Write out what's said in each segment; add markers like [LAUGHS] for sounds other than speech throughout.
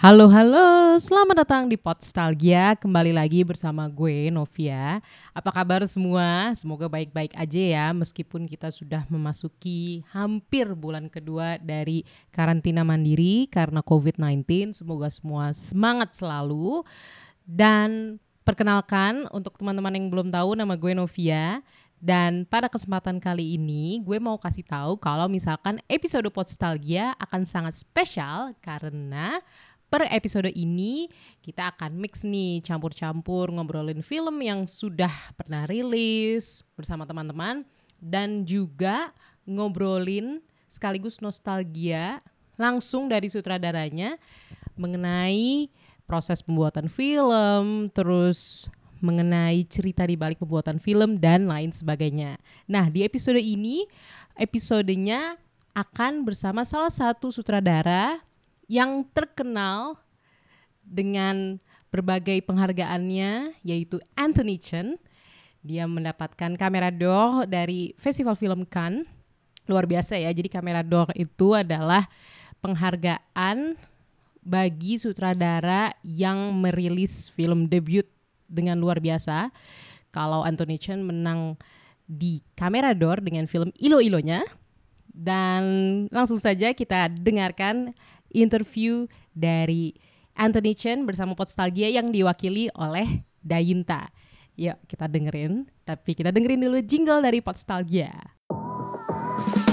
Halo halo, selamat datang di Podstalgia. Kembali lagi bersama gue Novia. Apa kabar semua? Semoga baik-baik aja ya meskipun kita sudah memasuki hampir bulan kedua dari karantina mandiri karena COVID-19. Semoga semua semangat selalu. Dan perkenalkan untuk teman-teman yang belum tahu nama gue Novia. Dan pada kesempatan kali ini gue mau kasih tahu kalau misalkan episode Podstalgia akan sangat spesial karena per episode ini kita akan mix nih campur-campur ngobrolin film yang sudah pernah rilis bersama teman-teman dan juga ngobrolin sekaligus nostalgia langsung dari sutradaranya mengenai proses pembuatan film, terus mengenai cerita di balik pembuatan film dan lain sebagainya. Nah, di episode ini episodenya akan bersama salah satu sutradara yang terkenal dengan berbagai penghargaannya yaitu Anthony Chen. Dia mendapatkan kamera d'or dari Festival Film Cannes. Luar biasa ya. Jadi kamera d'or itu adalah penghargaan bagi sutradara yang merilis film debut dengan luar biasa. Kalau Anthony Chen menang di kamera d'or dengan film Ilo-Ilonya. Dan langsung saja kita dengarkan interview dari Anthony Chen bersama Podstalgia yang diwakili oleh Dayinta. Yuk kita dengerin, tapi kita dengerin dulu jingle dari Podstalgia. Uh,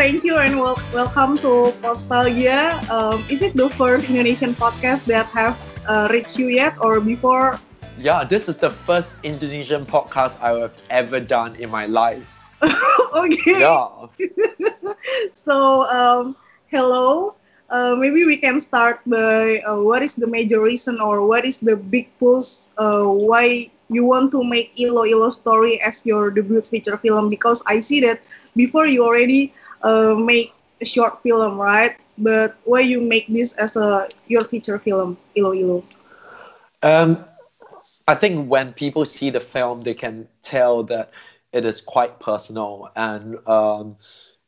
thank you and wel- welcome to Nostalgia. Um, is it the first Indonesian podcast that have uh, reached you yet, or before? Yeah, this is the first Indonesian podcast I have ever done in my life. [LAUGHS] okay. Yeah. [LAUGHS] So um, hello. Uh, maybe we can start by uh, what is the major reason or what is the big push uh, why you want to make Ilo Ilo story as your debut feature film because I see that before you already uh, make a short film right but why you make this as a your feature film Ilo Ilo Um, I think when people see the film, they can tell that it is quite personal, and um,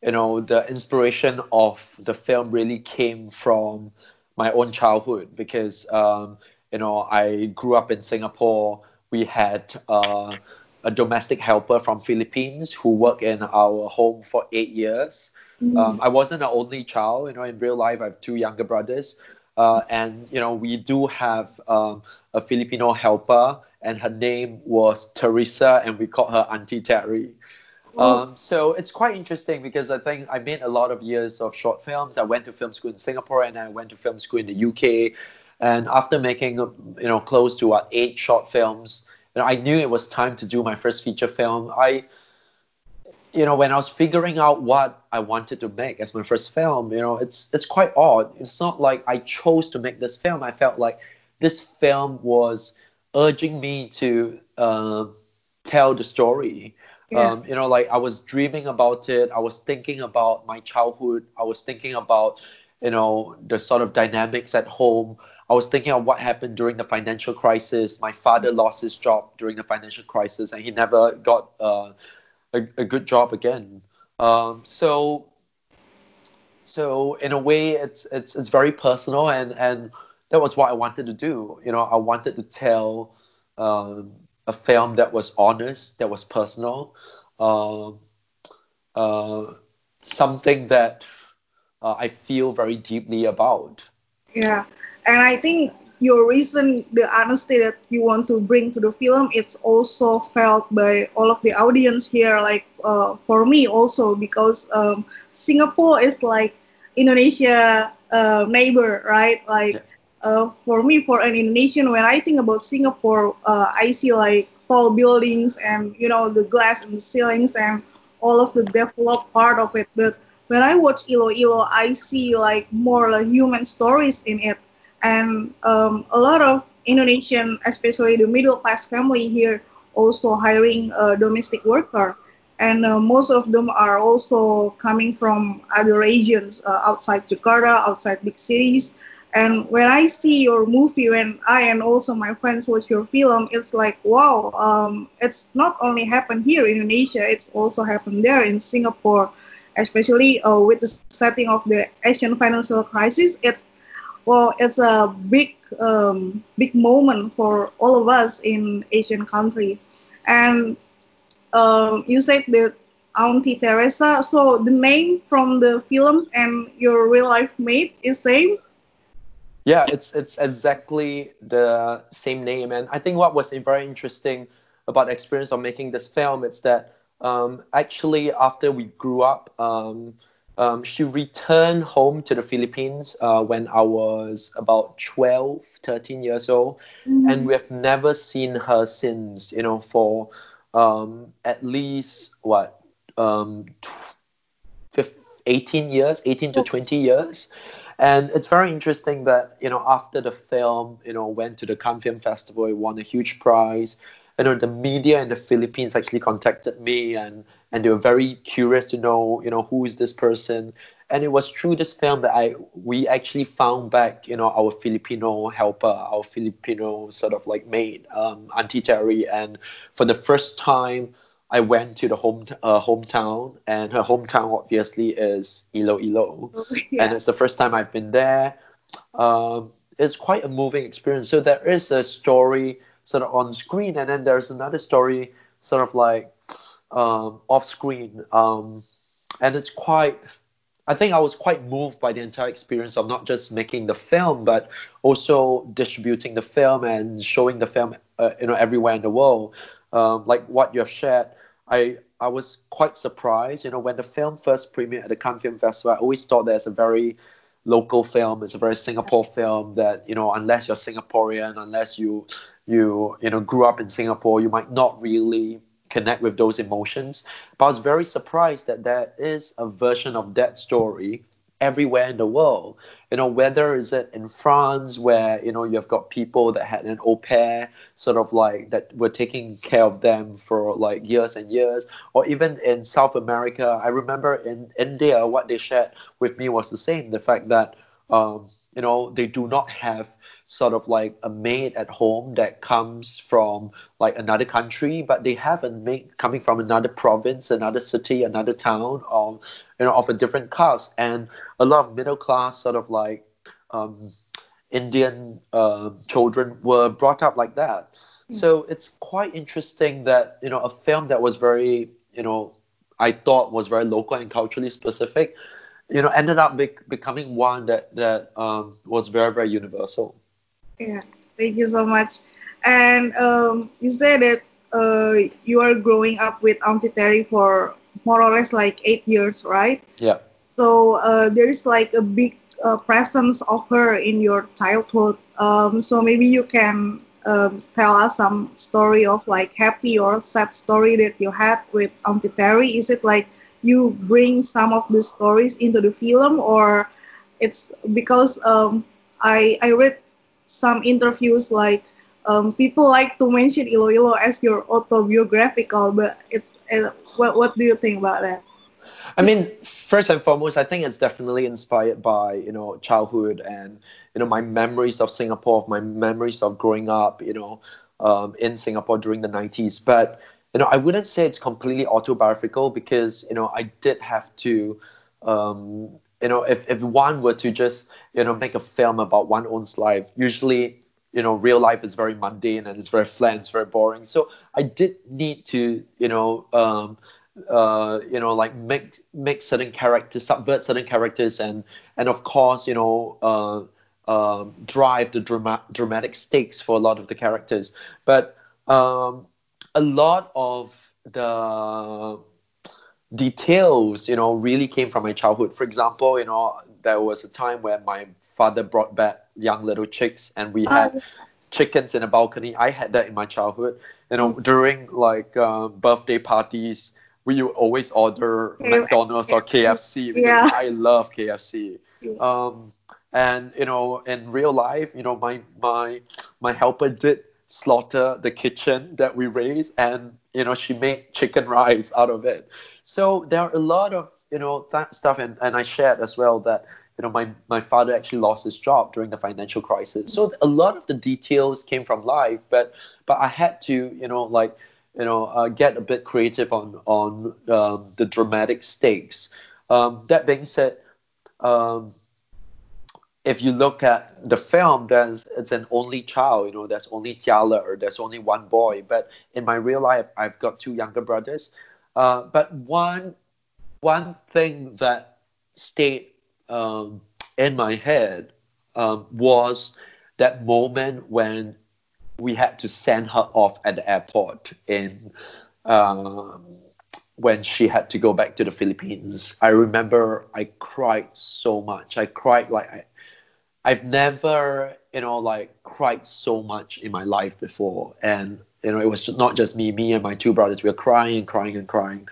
you know the inspiration of the film really came from my own childhood because um, you know I grew up in Singapore. We had uh, a domestic helper from Philippines who worked in our home for eight years. Um, I wasn't an only child. You know, in real life, I have two younger brothers. Uh, and you know we do have um, a Filipino helper, and her name was Teresa, and we called her Auntie Terry. Um, so it's quite interesting because I think I made a lot of years of short films. I went to film school in Singapore, and I went to film school in the UK. And after making you know close to eight short films, you know, I knew it was time to do my first feature film. I you know, when I was figuring out what I wanted to make as my first film, you know, it's it's quite odd. It's not like I chose to make this film. I felt like this film was urging me to uh, tell the story. Yeah. Um, you know, like I was dreaming about it. I was thinking about my childhood. I was thinking about, you know, the sort of dynamics at home. I was thinking of what happened during the financial crisis. My father lost his job during the financial crisis, and he never got uh, a, a good job again. Um, so, so in a way, it's it's it's very personal, and and that was what I wanted to do. You know, I wanted to tell um, a film that was honest, that was personal, um, uh, something that uh, I feel very deeply about. Yeah, and I think your reason, the honesty that you want to bring to the film, it's also felt by all of the audience here. Like uh, for me also, because um, Singapore is like Indonesia uh, neighbor, right? Like uh, for me, for an Indonesian, when I think about Singapore, uh, I see like tall buildings and you know the glass and the ceilings and all of the developed part of it. But when I watch Ilo Ilo, I see like more like human stories in it, and um, a lot of Indonesian, especially the middle class family here, also hiring a domestic worker and uh, most of them are also coming from other regions uh, outside Jakarta, outside big cities. And when I see your movie, when I and also my friends watch your film, it's like wow, um, it's not only happened here in Indonesia, it's also happened there in Singapore, especially uh, with the setting of the Asian financial crisis. It well, it's a big um, big moment for all of us in Asian country, and um, you said that Auntie Teresa. So the name from the film and your real life mate is same. Yeah, it's it's exactly the same name, and I think what was very interesting about the experience of making this film is that um, actually after we grew up, um, um, she returned home to the Philippines uh, when I was about 12, 13 years old, mm-hmm. and we have never seen her since. You know, for um, at least what um, 18 years, 18 to 20 years. And it's very interesting that you know after the film, you know, went to the Cannes Film Festival, it won a huge prize. You know, the media in the Philippines actually contacted me and and they were very curious to know, you know, who is this person. And it was through this film that I we actually found back, you know, our Filipino helper, our Filipino sort of like maid, um, Auntie Terry. And for the first time, I went to the home uh, hometown, and her hometown obviously is Iloilo, oh, [LAUGHS] yeah. and it's the first time I've been there. Um, it's quite a moving experience. So there is a story sort of on screen, and then there's another story sort of like um, off screen, um, and it's quite. I think I was quite moved by the entire experience of not just making the film, but also distributing the film and showing the film, uh, you know, everywhere in the world. Um, like what you have shared, I I was quite surprised. You know, when the film first premiered at the Cannes Film Festival, I always thought there's a very local film. It's a very Singapore film that you know, unless you're Singaporean, unless you you you know grew up in Singapore, you might not really connect with those emotions. But I was very surprised that there is a version of that story everywhere in the world. You know, whether is it in France where, you know, you've got people that had an au pair sort of like that were taking care of them for like years and years, or even in South America. I remember in India what they shared with me was the same, the fact that um, you know they do not have sort of like a maid at home that comes from like another country but they have a maid coming from another province another city another town or you know of a different caste and a lot of middle class sort of like um, indian uh, children were brought up like that mm. so it's quite interesting that you know a film that was very you know i thought was very local and culturally specific you know ended up be- becoming one that that um, was very very universal. Yeah, thank you so much. And um, you said that uh, you are growing up with Auntie Terry for more or less like eight years, right? Yeah. So uh, there is like a big uh, presence of her in your childhood. Um, so maybe you can um, tell us some story of like happy or sad story that you had with Auntie Terry. Is it like you bring some of the stories into the film or it's because um, I, I read some interviews like um, people like to mention Iloilo as your autobiographical but it's uh, what, what do you think about that I mean, first and foremost, I think it's definitely inspired by you know childhood and you know my memories of Singapore, of my memories of growing up, you know, um, in Singapore during the '90s. But you know, I wouldn't say it's completely autobiographical because you know I did have to, um, you know, if if one were to just you know make a film about one's own life, usually you know real life is very mundane and it's very flat, it's very boring. So I did need to you know. Um, uh, you know, like make make certain characters, subvert certain characters, and and of course, you know, uh, uh, drive the drama- dramatic stakes for a lot of the characters. But um, a lot of the details, you know, really came from my childhood. For example, you know, there was a time when my father brought back young little chicks and we had oh. chickens in a balcony. I had that in my childhood. You know, during like uh, birthday parties, we would always order McDonald's or KFC because yeah. I love KFC. Um, and you know, in real life, you know, my my my helper did slaughter the kitchen that we raised, and you know she made chicken rice out of it. So there are a lot of you know that stuff, and, and I shared as well that you know my my father actually lost his job during the financial crisis. So a lot of the details came from life, but but I had to you know like you know uh, get a bit creative on on um, the dramatic stakes. Um, that being said. Um, if you look at the film, there's it's an only child, you know, there's only Jiale or there's only one boy. But in my real life, I've got two younger brothers. Uh, but one one thing that stayed um, in my head um, was that moment when we had to send her off at the airport in um, when she had to go back to the Philippines. I remember I cried so much. I cried like I, I've never, you know, like cried so much in my life before. And, you know, it was not just me, me and my two brothers. We were crying and crying and crying.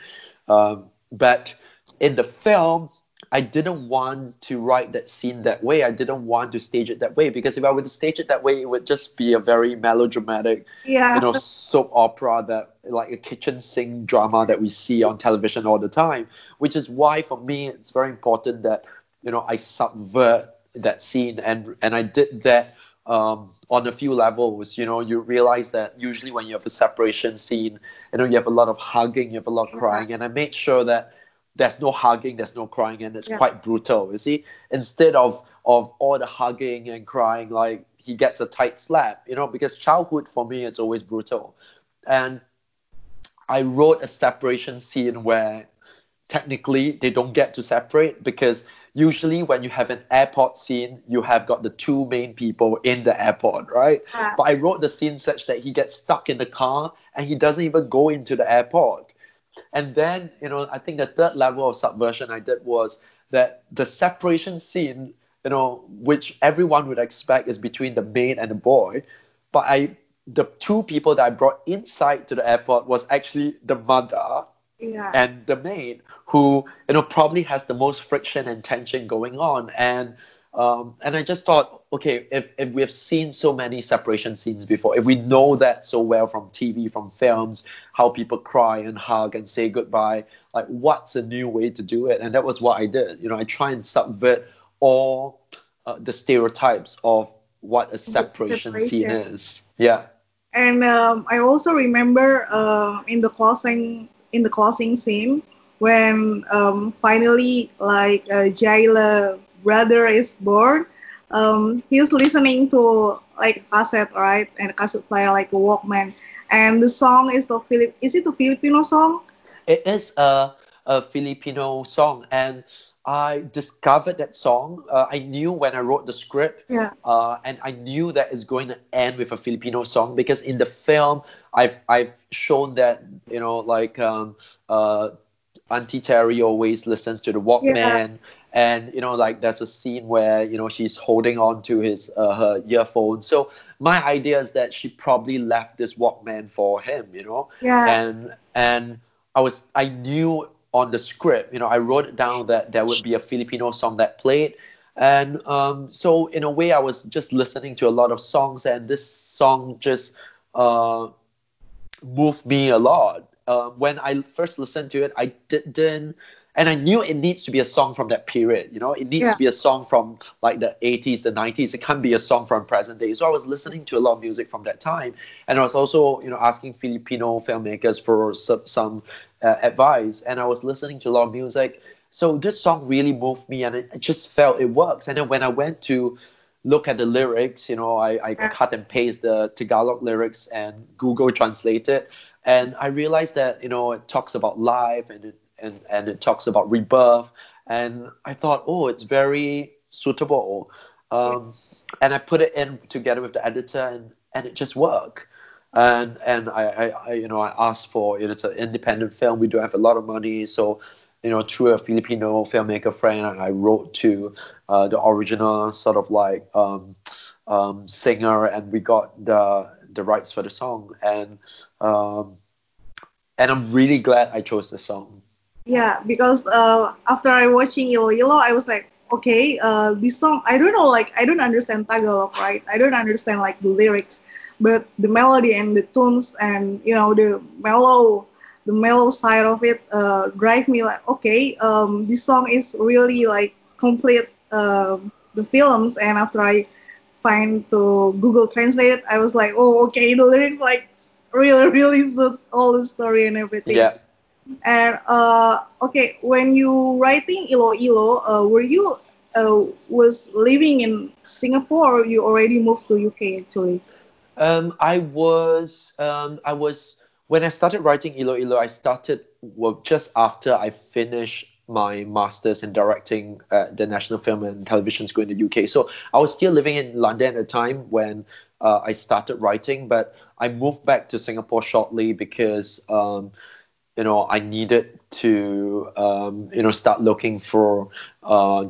Um, but in the film, I didn't want to write that scene that way. I didn't want to stage it that way because if I were to stage it that way, it would just be a very melodramatic, Yeah. you know, soap opera that like a kitchen sink drama that we see on television all the time. Which is why for me it's very important that you know I subvert that scene and and I did that um, on a few levels. You know, you realize that usually when you have a separation scene, you know, you have a lot of hugging, you have a lot of crying, and I made sure that there's no hugging, there's no crying, and it's Yeah. quite brutal. You see, instead of of all the hugging and crying, like he gets a tight slap. You know, because childhood for me it's always brutal, and I wrote a separation scene where technically they don't get to separate because usually when you have an airport scene you have got the two main people in the airport right Yeah. but i wrote the scene such that he gets stuck in the car and he doesn't even go into the airport and then you know i think the third level of subversion i did was that the separation scene you know which everyone would expect is between the maid and the boy but i the two people that i brought inside to the airport was actually the mother yeah. and the maid who you know probably has the most friction and tension going on and um, and I just thought, okay, if, if we've seen so many separation scenes before, if we know that so well from TV, from films, how people cry and hug and say goodbye, like what's a new way to do it? And that was what I did. You know, I try and subvert all uh, the stereotypes of what a separation, scene is. Yeah. And um, I also remember uh, in the closing in the closing scene when um, finally like uh, Jiale brother is born. Um, he's listening to like cassette, right? And cassette player like a Walkman. And the song is the Philip. Is it a Filipino song? It is a, a Filipino song, and I discovered that song. Uh, I knew when I wrote the script, Yeah. uh, and I knew that it's going to end with a Filipino song because in the film, I've I've shown that you know like um, uh, Auntie Terry always listens to the Walkman, and you know like there's a scene where you know she's holding on to his uh, her earphone. So my idea is that she probably left this Walkman for him, you know Yeah. and and I was I knew on the script, you know, I wrote it down that there would be a Filipino song that played, and um, so in a way, I was just listening to a lot of songs, and this song just uh, moved me a lot. Uh, when I first listened to it, I didn't, and I knew it needs to be a song from that period. You know, it needs Yeah. to be a song from like the 80s, the 90s. It can't be a song from present day. So I was listening to a lot of music from that time, and I was also, you know, asking Filipino filmmakers for some, some uh, advice, and I was listening to a lot of music. So this song really moved me, and it, I just felt it works. And then when I went to look at the lyrics, you know, I, I cut and paste the Tagalog lyrics and Google translate it, and I realized that you know it talks about life and it and, and it talks about rebirth, and I thought, oh, it's very suitable, um, and I put it in together with the editor, and and it just worked. And and I, I, I you know I asked for you know, it's an independent film. We don't have a lot of money, so you know through a Filipino filmmaker friend, I wrote to uh, the original sort of like um, um, singer, and we got the the rights for the song, and um, and I'm really glad I chose the song. Yeah, because uh, after I watching Ilo Ilo, I was like, okay, uh, this song, I don't know, like I don't understand Tagalog, right? I don't understand like the lyrics, but the melody and the tunes and you know the mellow the mellow side of it uh, drive me like okay um, this song is really like complete um the films and after i find to google translate i was like oh okay the lyrics like really really suits all the story and everything Yeah. And uh, okay when you writing ilo ilo uh, were you uh, was living in singapore or you already moved to uk actually Um, I was um, I was when I started writing Ilo Ilo, I started well just after I finished my masters in directing at the National Film and Television School in the UK. So I was still living in London at the time when uh, I started writing, but I moved back to Singapore shortly because um, you know I needed to um, you know start looking for uh,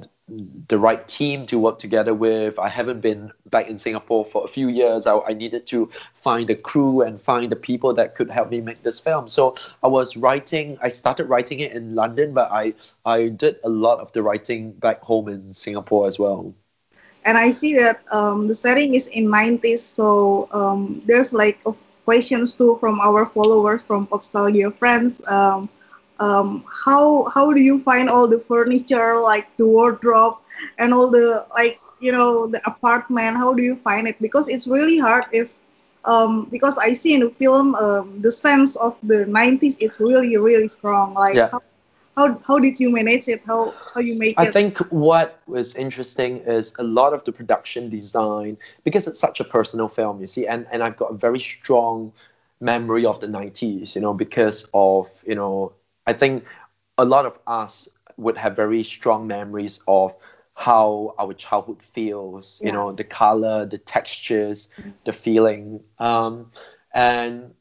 the right team to work together with. I haven't been back in Singapore for a few years. I, I needed to find the crew and find the people that could help me make this film. So I was writing. I started writing it in London, but I I did a lot of the writing back home in Singapore as well. and I see that um, the setting is in 90s, so um, there's like of questions too from our followers from Nostalgia friends. Um, um, how how do you find all the furniture, like the wardrobe and all the like you know the apartment? How do you find it? Because it's really hard if um, because I see in the film um, the sense of the 90s it's really really strong. Like Yeah. how, how how did you manage it? How how you make I it? I think what was interesting is a lot of the production design because it's such a personal film, you see, and, and I've got a very strong memory of the 90s, you know, because of, you know, I think a lot of us would have very strong memories of how our childhood feels, you know, the color, the textures, the feeling. Um, and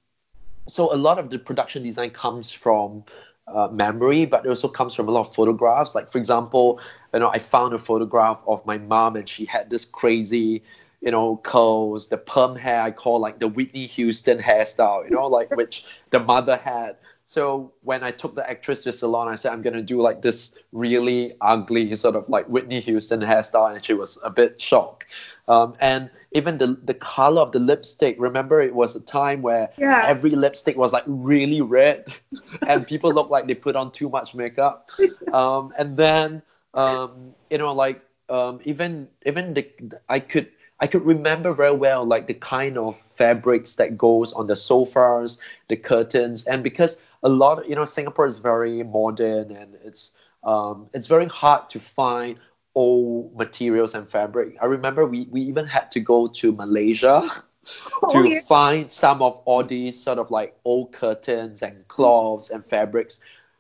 so a lot of the production design comes from uh, memory, but it also comes from a lot of photographs. Like for example, you know, I found a photograph of my mom, and she had this crazy, you know, curls, the perm hair I call like the Whitney Houston hairstyle, you know, like which the mother had. So when I took the actress to the salon, I said I'm gonna do like this really ugly sort of like Whitney Houston hairstyle, and she was a bit shocked. Um, and even the the color of the lipstick. Remember, it was a time where Yeah. every lipstick was like really red, [LAUGHS] and people looked like they put on too much makeup. Um, and then um, you know, like um, even even the I could I could remember very well like the kind of fabrics that goes on the sofas, the curtains, and because a lot you know Singapore is very modern and it's um, it's very hard to find old materials and fabric. I remember we, we even had to go to Malaysia [LAUGHS] to Oh, yeah. find some of all these sort of like old curtains and cloths and fabrics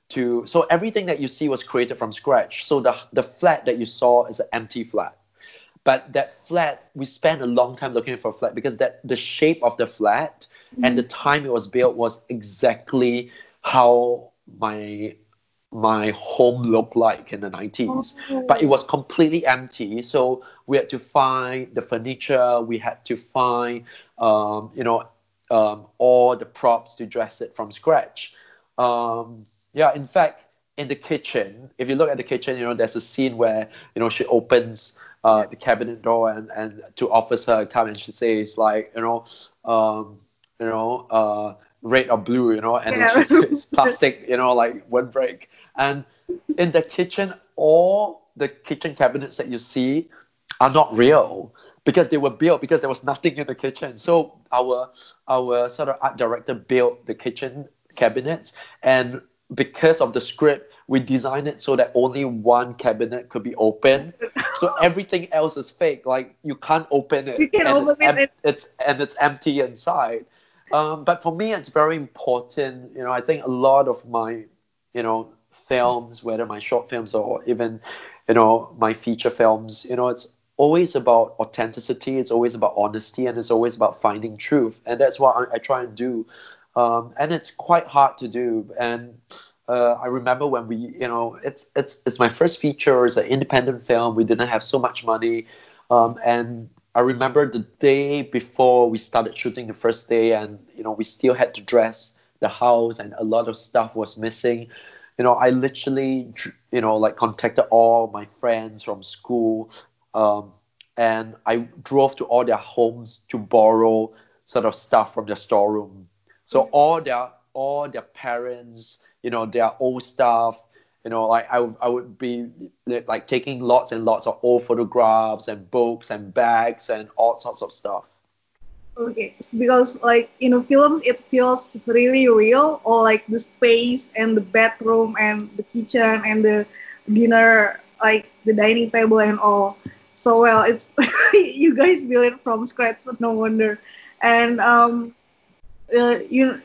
to so everything that you see was created from scratch. So the the flat that you saw is an empty flat. But that flat, we spent a long time looking for a flat because that the shape of the flat and the time it was built was exactly how my my home looked like in the 90s but it was completely empty. So we had to find the furniture. We had to find um, you know um, all the props to dress it from scratch. Um, yeah in fact in the kitchen if you look at the kitchen you know there's a scene where you know she opens uh, the cabinet door and, and to offers come and she says like you know um, you know uh, red or blue you know and Yeah. then she says [LAUGHS] plastic you know like won't break. And in the kitchen all the kitchen cabinets that you see are not real because they were built because there was nothing in the kitchen. So our our sort of art director built the kitchen cabinets. And because of the script we designed it so that only one cabinet could be open. So [LAUGHS] everything else is fake. Like you can't open it You can and it's, open it. it's and it's empty inside. Um, but for me it's very important. You know i think a lot of my you know films whether my short films or even you know my feature films you know it's always about authenticity it's always about honesty and it's always about finding truth. And that's what i, I try and do. Um, and it's quite hard to do. And uh, I remember when we, you know, it's it's it's my first feature. It's an independent film. We didn't have so much money, um, and I remember the day before we started shooting the first day, and you know, we still had to dress the house, and a lot of stuff was missing. You know, I literally, you know, like contacted all my friends from school, um, and I drove to all their homes to borrow sort of stuff from their storeroom. So all their all their parents, you know, their old stuff, you know, like I, I would be like taking lots and lots of old photographs and books and bags and all sorts of stuff. Okay, because like in the films it feels really real, or like the space and the bedroom and the kitchen and the dinner, like the dining table and all. So well, it's [LAUGHS] you guys build it from scratch, no wonder. And um, uh, you,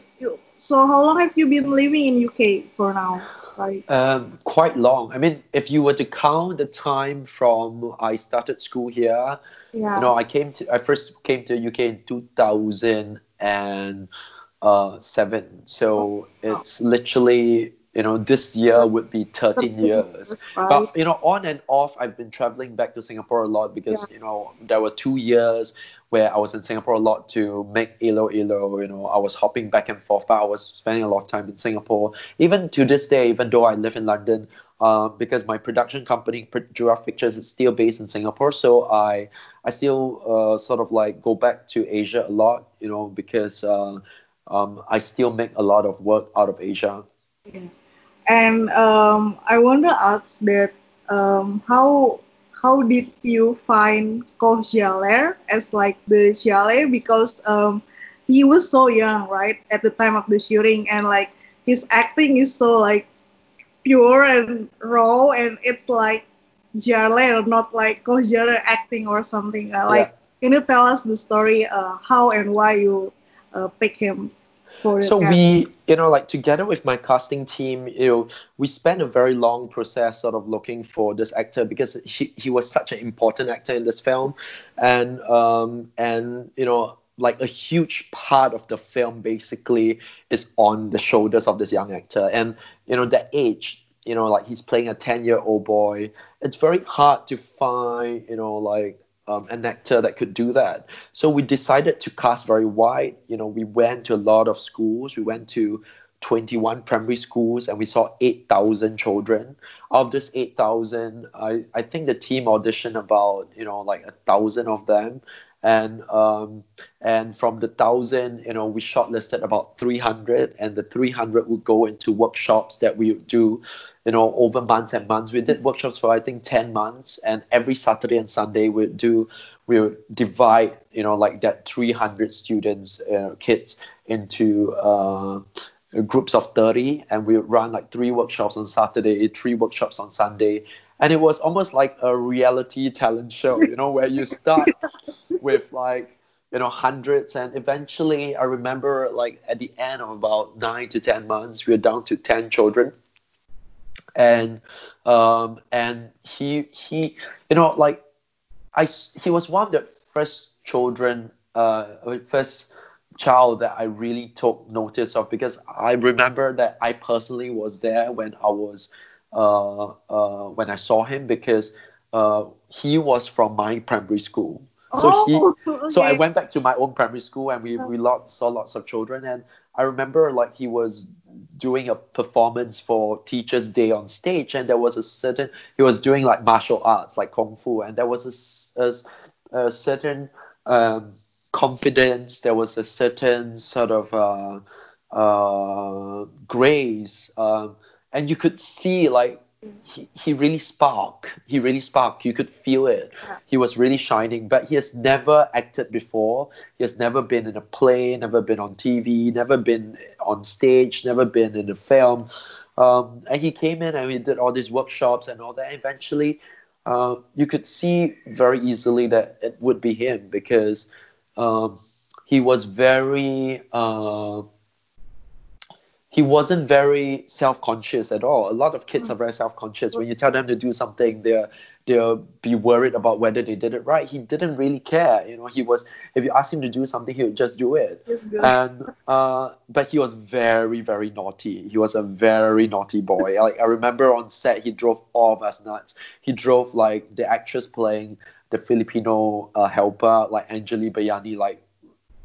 so how long have you been living in UK for now? Like, Um, quite long. I mean, if you were to count the time from I started school here, yeah. you know, I came to I first came to UK in 2007. So it's literally you know this year would be 13 years. Right. But you know, on and off, I've been traveling back to Singapore a lot because you know there were two years where I was in Singapore a lot to make Ilo Ilo. You know, I was hopping back and forth, but I was spending a lot of time in Singapore. Even to this day, even though I live in London, uh, because my production company Giraffe Pictures is still based in Singapore, so I I still uh, sort of like go back to Asia a lot. You know, because uh, um, I still make a lot of work out of Asia. Yeah. And um, I want to ask that um, how how did you find Koh Jia Ler as like the Jiale because um, he was so young, right, at the time of the shooting, and like his acting is so like pure and raw, and it's like Jiale, not like Koh Jia Ler acting or something. Uh, like, can you tell us the story, uh, how and why you uh, pick him? For so we you know like together with my casting team you know we spent a very long process sort of looking for this actor because he, he was such an important actor in this film. And um and you know like a huge part of the film basically is on the shoulders of this young actor. And you know that age you know like he's playing a 10 year old boy. It's very hard to find you know like um, an actor that could do that. So we decided to cast very wide. You know, we went to a lot of schools. We went to 21 primary schools and we saw 8,000 children. Of this 8,000, I, I think the team auditioned about, you know, like a thousand of them. And um, and from the thousand, you know, we shortlisted about 300, and the 300 would go into workshops that we would do, you know, over months and months. We did workshops for I think 10 months, and every Saturday and Sunday we'd do, we would divide, you know, like that 300 students, uh, kids into uh, groups of 30 and we would run like three workshops on saturday three workshops on sunday and it was almost like a reality talent show you know where you [LAUGHS] start with like you know hundreds. And eventually i remember like at the end of about nine to ten months we were down to 10 children. And um and he he you know like i he was one of the first children uh first child that I really took notice of because I remember that I personally was there when I was uh, uh, when I saw him because uh, he was from my primary school. So oh, he so I went back to my own primary school and we, we lot, saw lots of children. And I remember like he was doing a performance for Teachers Day on stage and there was a certain he was doing like martial arts like kung fu. And there was a certain um, confidence. There was a certain sort of uh, uh, grace um, and you could see like he, he really spark. He really spark. You could feel it. He was really shining. But he has never acted before. He has never been in a play never been on tv never been on stage never been in a film. Um, and he came in and we did all these workshops and all that. Eventually uh, you could see very easily that it would be him because um, he was very uh, he wasn't very self-conscious at all. A lot of kids are very self-conscious. When you tell them to do something, they're they'll be worried about whether they did it right. He didn't really care. You know, he was if you ask him to do something, he would just do it. And uh, but he was very very naughty. He was a very naughty boy. Like I remember on set, he drove all of us nuts. He drove like the actress playing the Filipino uh, helper, like Angeli Bayani, like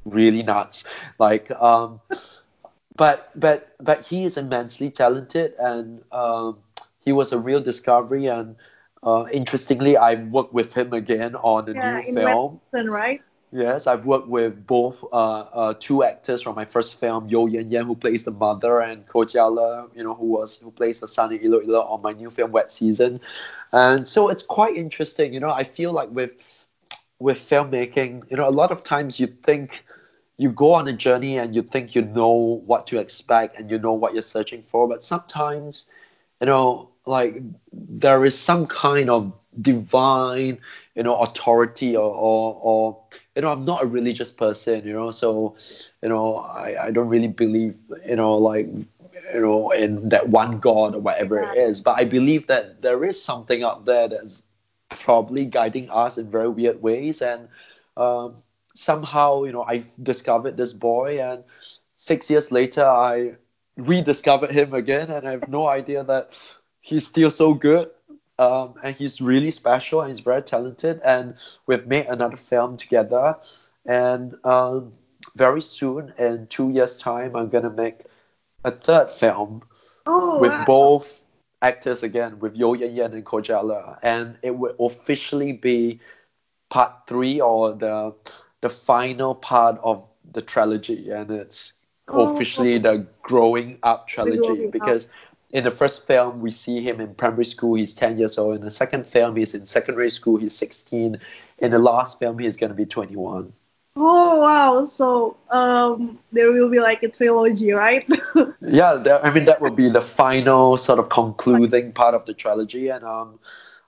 really nuts. Like um, but but but he is immensely talented and um, he was a real discovery and uh, interestingly I've worked with him again on a yeah, new film Wet Season, right? Yes, I've worked with both uh, uh, two actors from my first film, Yeo Yann Yann, who plays the mother, and Koh Jia Ler, you know, who was who plays the son in Ilo Ilo on my new film, Wet Season. And so it's quite interesting, you know. I feel like with with filmmaking, you know, a lot of times you think you go on a journey and you think you know what to expect and you know what you're searching for, but sometimes, you know, like there is some kind of divine, you know, authority or, or, or you know, I'm not a religious person, you know, so, you know, I, I don't really believe, you know, like, you know, in that one God or whatever it is, but I believe that there is something out there that's probably guiding us in very weird ways and um, somehow you know I discovered this boy, and six years later I rediscovered him again, and I have no idea that he's still so good. Um, and he's really special and he's very talented and we've made another film together and um, very soon in two years time i'm going to make a third film Oh, with wow. both actors again with Yeo Yann Yann and Koh Jia Ler and it will officially be part three or the the final part of the trilogy, and it's Oh. officially the growing up trilogy growing up. because. In the first film, we see him in primary school, he's 10 years old. In the second film, he's in secondary school, he's 16. In the last film, he's going to be 21. Oh wow! So um, there will be like a trilogy, right? [LAUGHS] yeah that, i mean that would be the final sort of concluding part of the trilogy and um,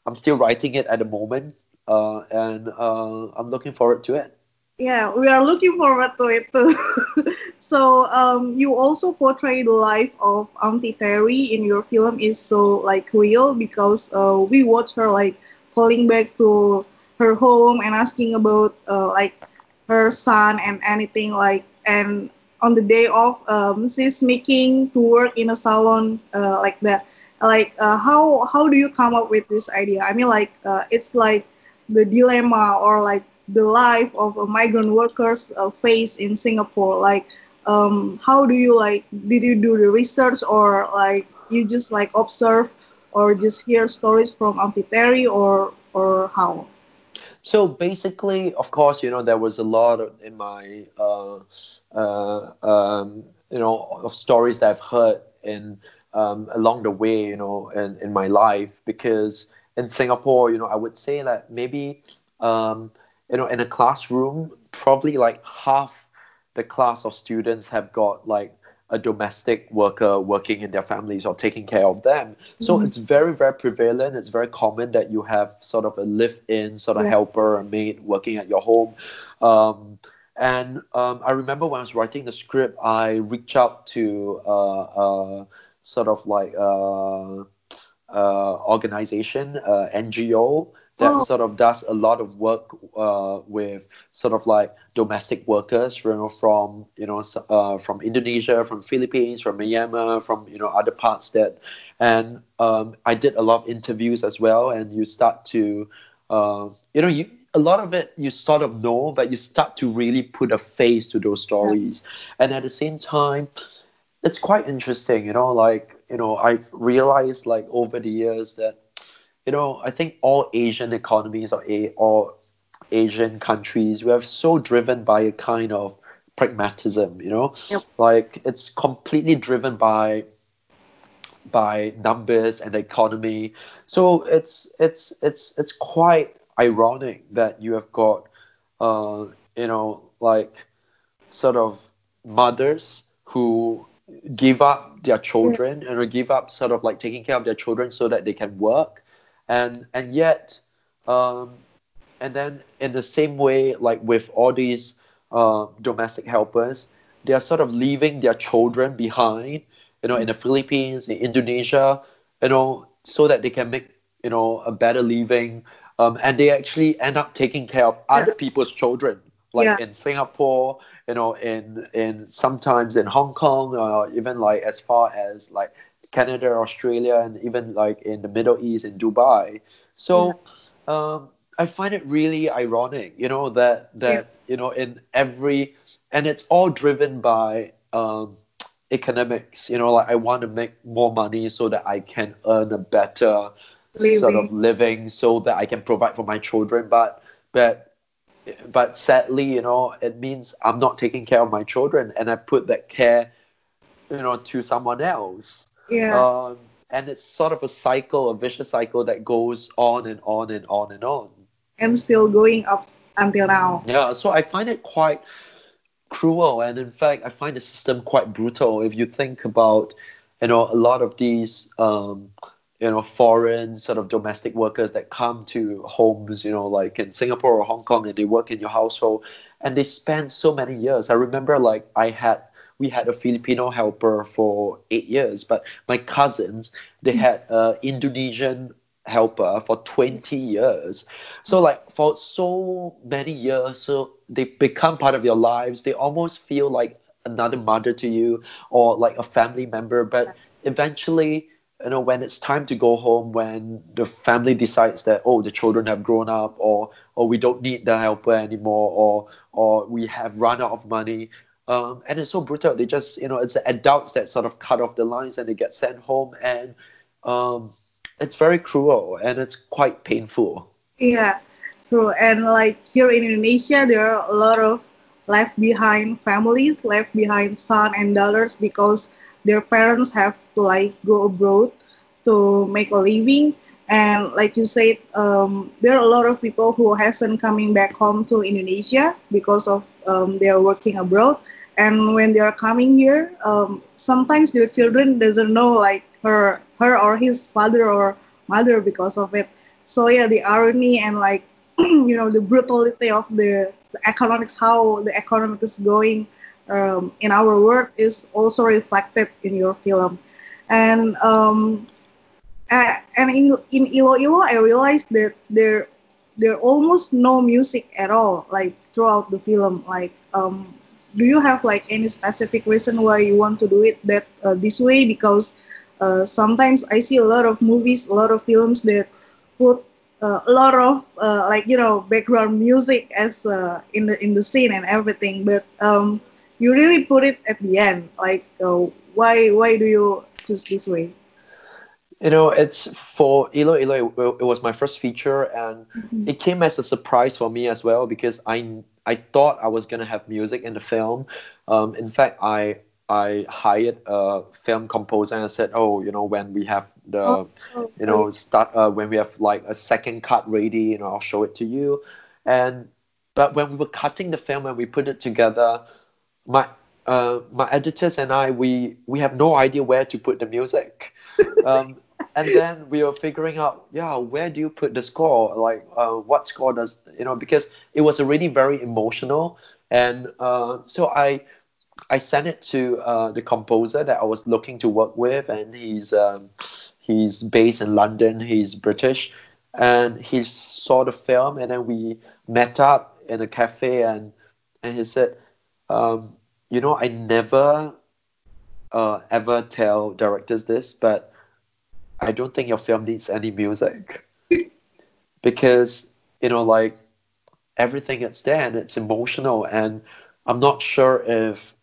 i'm still writing it at the moment uh, and uh, i'm looking forward to it yeah, we are looking forward to it too. [LAUGHS] so um, you also portray the life of Auntie Terry in your film is so like real because uh, we watch her like calling back to her home and asking about uh, like her son and anything like and on the day off um, she's making to work in a salon uh, like that like uh, how how do you come up with this idea i mean like uh, it's like the dilemma or like the life of a migrant workers uh, face in singapore? Like um, how do you like did you do the research or like you just like observe or just hear stories from auntie terry or or how? So basically of course you know there was a lot of, in my uh, uh, um, you know of stories that i've heard in um, along the way you know in, in my life because in singapore you know i would say that maybe um, you know in a classroom probably like half the class of students have got like a domestic worker working in their families or taking care of them. So it's very, very prevalent. It's very common that you have sort of a live-in sort of Yeah. helper or maid working at your home. Um, and um, I remember when I was writing the script, I reached out to uh, uh, sort of like uh, uh, organization, uh, NGO that Oh. sort of does a lot of work uh, with sort of like domestic workers, you know, from you know uh, from Indonesia, from Philippines, from Myanmar, from you know other parts that, and um, I did a lot of interviews as well, and you start to, uh, you know, you a lot of it you sort of know, but you start to really put a face to those stories, and at the same time, it's quite interesting, you know, like, you know, I've realized like over the years that, you know, I think all Asian economies or a or Asian countries, we are so driven by a kind of pragmatism, you know? Yep. Like it's completely driven by by numbers and the economy. So it's it's it's it's quite ironic that you have got uh, you know, like sort of mothers who give up their children and give up sort of like taking care of their children so that they can work and and yet um, and then in the same way like with all these uh, domestic helpers they are sort of leaving their children behind you know in the philippines in indonesia you know so that they can make you know a better living. Um, and they actually end up taking care of other people's children like Yeah. in singapore you know in in sometimes in hong kong or even like as far as like canada australia and even like in the middle east in dubai. So um, i find it really ironic you know that that you know in every and it's all driven by um, economics you know like i want to make more money so that i can earn a better sort of living so that i can provide for my children. But but but sadly, you know, it means I'm not taking care of my children, and I put that care, you know, to someone else. Yeah. Um, and it's sort of a cycle, a vicious cycle that goes on and on and on and on. and still going up until now. Yeah, so I find it quite cruel, and in fact, I find the system quite brutal. If you think about, you know, a lot of these, um, you know, foreign sort of domestic workers that come to homes, you know, like in Singapore or Hong Kong, and they work in your household, and they spend so many years. I remember, like, I had we had a Filipino helper for eight years, but my cousins they had an Indonesian helper for 20 years. So like for so many years, so they become part of your lives. They almost feel like another mother to you or like a family member. But eventually, you know, when it's time to go home, when the family decides that oh the children have grown up or or we don't need the helper anymore or or we have run out of money. Um, and it's so brutal. They just, you know, it's the adults that sort of cut off the lines and they get sent home, and um, it's very cruel and it's quite painful. Yeah, true. And like here in Indonesia, there are a lot of left behind families, left behind son and daughters because their parents have to like go abroad to make a living. And like you said, um, there are a lot of people who hasn't coming back home to Indonesia because of um, they are working abroad. And when they are coming here, um, sometimes their children doesn't know like her, her or his father or mother because of it. So yeah, the irony and like [CLEARS THROAT] you know the brutality of the, the economics, how the economic is going um, in our world is also reflected in your film. And um, and in in Ilo, I realized that there there almost no music at all, like throughout the film. Like, um, do you have like any specific reason why you want to do it that uh, this way? Because uh, sometimes I see a lot of movies, a lot of films that put uh, a lot of uh, like you know background music as uh, in the in the scene and everything, but um, you really put it at the end. Like, uh, why why do you choose this way? You know, it's for Ilo Ilo. It, it was my first feature, and Mhm. it came as a surprise for me as well because I I thought I was gonna have music in the film. Um, in fact, I I hired a film composer and I said, oh, you know, when we have the Oh, you know start uh, when we have like a second cut ready, you know, I'll show it to you. And but when we were cutting the film and we put it together, my uh, my editors and I we we have no idea where to put the music. [LAUGHS] Um, and then we were figuring out, yeah, where do you put the score? Like, uh, what score does you know? Because it was already very emotional, and uh, so I I sent it to uh, the composer that I was looking to work with, and he's um, he's based in London. He's British, and he saw the film, and then we met up in a cafe, and and he said, um, you know, I never uh, ever tell directors this, but I don't think your film needs any music [LAUGHS] because you know, like everything it's there and it's emotional, and I'm not sure if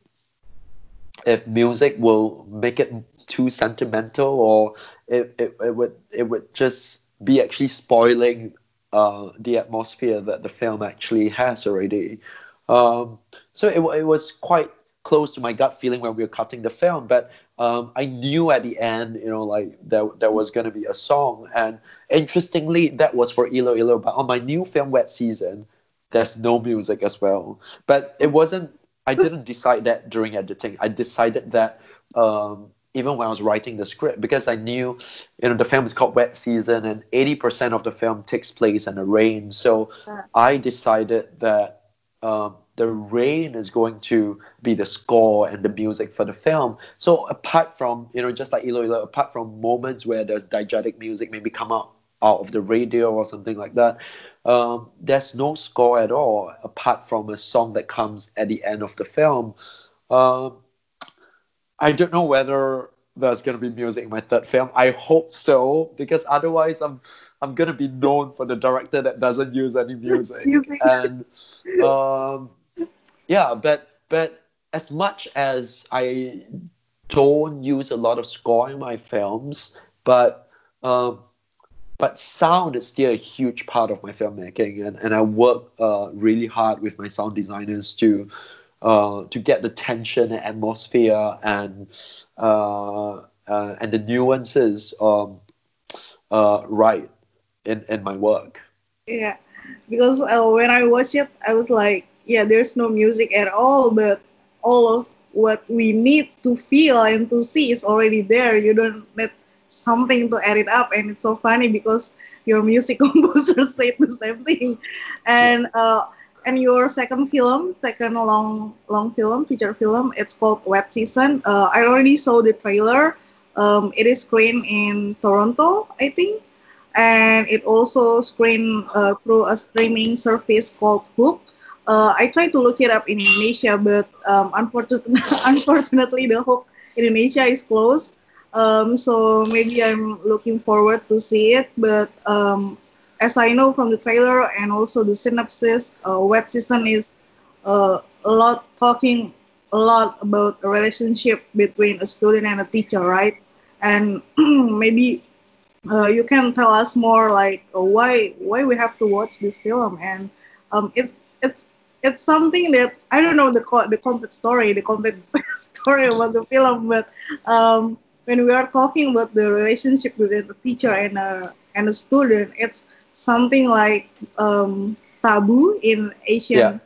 if music will make it too sentimental or it, it, it would it would just be actually spoiling uh, the atmosphere that the film actually has already. Um, so it, it was quite close to my gut feeling when we were cutting the film, but um, I knew at the end, you know, like there, there was going to be a song. And interestingly, that was for Ilo Ilo. But on my new film, Wet Season, there's no music as well. But it wasn't, I didn't decide that during editing. I decided that um, even when I was writing the script, because I knew, you know, the film is called Wet Season and 80% of the film takes place in the rain. So. I decided that um, the rain is going to be the score and the music for the film. So apart from, you know, just like Ilo Ilo, apart from moments where there's diegetic music maybe come out out of the radio or something like that, um, there's no score at all apart from a song that comes at the end of the film. Um, I don't know whether there's gonna be music in my third film. I hope so because otherwise I'm I'm gonna be known for the director that doesn't use any [LAUGHS] music. Music. And um, yeah, but but as much as I don't use a lot of score in my films, but um, but sound is still a huge part of my filmmaking, and, and I work uh, really hard with my sound designers to uh, to get the tension and atmosphere and uh, uh and the nuances um, uh, right in in my work. Yeah, because uh, when I watch it, I was like, yeah, there's no music at all, but all of what we need to feel and to see is already there. You don't need something to add it up, and it's so funny because your music [LAUGHS] composer [LAUGHS] said the same thing, and uh, and your second film, second long long film, feature film, it's called Wet Season. Uh, I already saw the trailer. Um, it is screened in Toronto, I think, and it also screened uh, through a streaming service called HOOQ. Uh, I tried to look it up in Indonesia, but um, unfortunately, [LAUGHS] unfortunately, the HOOQ Indonesia is closed. Um, so maybe I'm looking forward to see it. But um, as I know from the trailer and also the synopsis, uh, Wet Season is uh, a lot talking a lot about a relationship between a student and a teacher, right? And [CLEARS THROAT] maybe uh, you can tell us more like why why we have to watch this film and um, it's it's something that I don't know the the complete story the complete [LAUGHS] story about the film, but um, when we are talking about the relationship between the teacher and a and a student, it's something like um, taboo in Asian, yeah.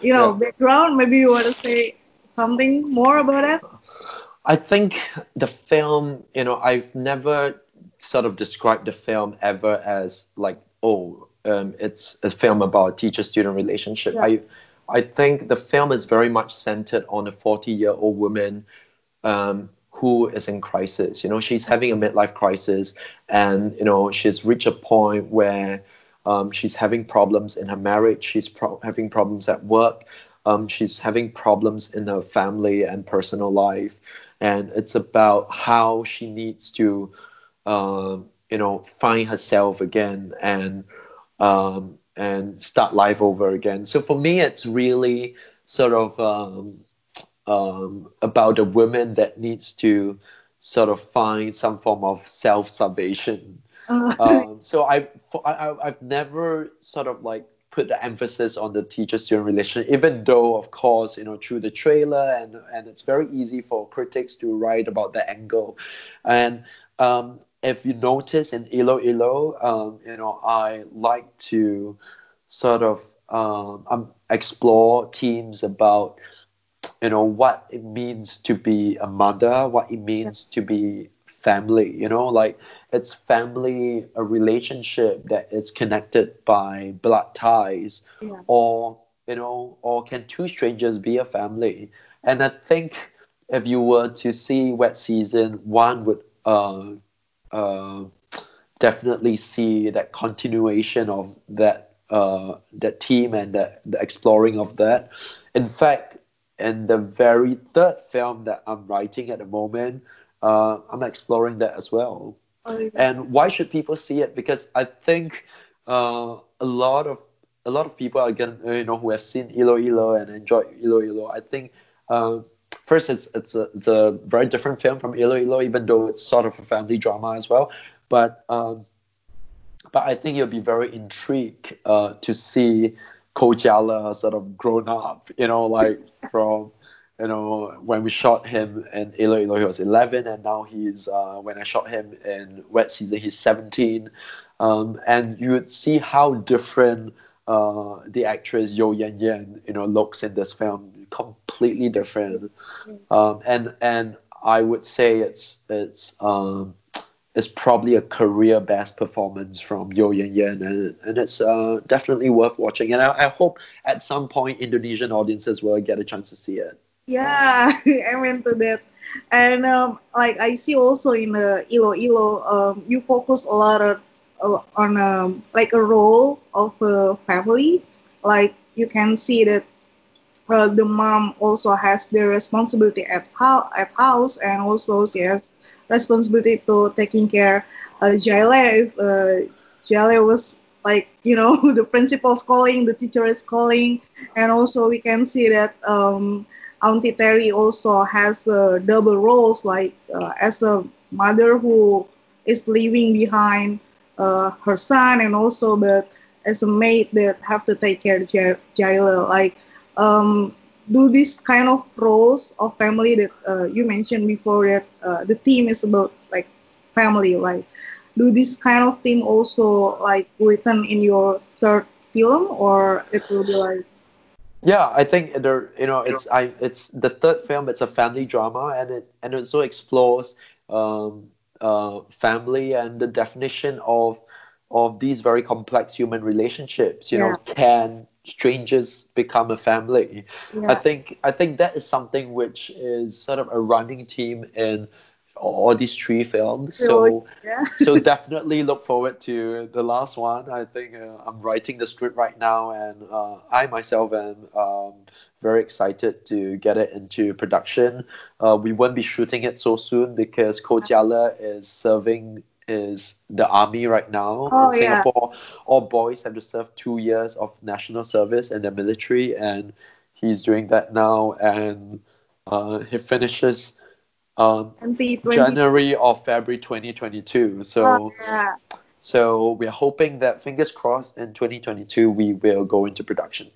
you know, yeah. background. Maybe you want to say something more about it. I think the film, you know, I've never sort of described the film ever as like, oh, um, it's a film about teacher-student relationship. Yeah. I, I think the film is very much centered on a 40-year-old woman um, who is in crisis. You know, she's having a midlife crisis, and you know, she's reached a point where um, she's having problems in her marriage. She's pro- having problems at work. Um, she's having problems in her family and personal life, and it's about how she needs to, uh, you know, find herself again and um, and start life over again. So for me, it's really sort of um, um, about a woman that needs to sort of find some form of self salvation. Uh. Um, [LAUGHS] so I, I I've never sort of like put the emphasis on the teacher student relation, even though of course you know through the trailer and and it's very easy for critics to write about the angle, and um, if you notice in Ilo Ilo, um, you know I like to sort of um, um explore themes about you know what it means to be a mother what it means to be family you know like it's family a relationship that is connected by blood ties yeah. or you know or can two strangers be a family and i think if you were to see wet season one would uh, uh, definitely see that continuation of that uh, that team and the, the exploring of that in fact in the very third film that I'm writing at the moment, uh, I'm exploring that as well. Oh, and why should people see it? Because I think uh, a lot of a lot of people again, you know, who have seen Ilo Ilo and enjoyed Ilo Ilo. I think uh, first it's it's a, it's a very different film from Ilo Ilo, even though it's sort of a family drama as well. But um, but I think you'll be very intrigued uh, to see Koh Jia Ler sort of grown up, you know, like from you know when we shot him in Ilo Ilo he was 11 and now he's uh, when I shot him in Wet Season he's 17 um, and you would see how different uh, the actress Yeo Yann Yann you know looks in this film completely different um, and and I would say it's it's um, is probably a career best performance from Yeo Yann Yann, and, and it's uh, definitely worth watching. And I, I, hope at some point Indonesian audiences will get a chance to see it. Yeah, [LAUGHS] I'm into that. And um, like I see also in the Ilo Ilo, um, you focus a lot of, uh, on um, like a role of a family. Like you can see that uh, the mom also has the responsibility at, ho- at house, and also she has responsibility to taking care uh, Jiale. If uh, Jiale was like [LAUGHS] you know the principal's calling, the teacher is calling, and also we can see that um, Auntie Terry also has uh, double roles, like uh, as a mother who is leaving behind uh, her son and also but as a maid that have to take care of J- Jiale. Like, um, do this kind of roles of family that uh, you mentioned before that uh, the theme is about like family, right? Do this kind of theme also like written in your third film, or it will be like Yeah, I think there, you know, it's I, it's the third film. It's a family drama, and it and it also explores um, uh, family and the definition of of these very complex human relationships. You know, can strangers become a family? I think I think that is something which is sort of a running theme in all these three films. So yeah, [LAUGHS] so [LAUGHS] definitely look forward to the last one. I think uh, I'm writing the script right now, and uh, I myself am um, very excited to get it into production. Uh, we won't be shooting it so soon because Koh Jia Ler is serving is the army right now Oh, in yeah. Singapore. All boys have to serve two years of national service in the military, and he's doing that now, and uh, he finishes. Um, January or February 2022. So, Oh, yeah. so we're hoping that fingers crossed in 2022 we will go into production.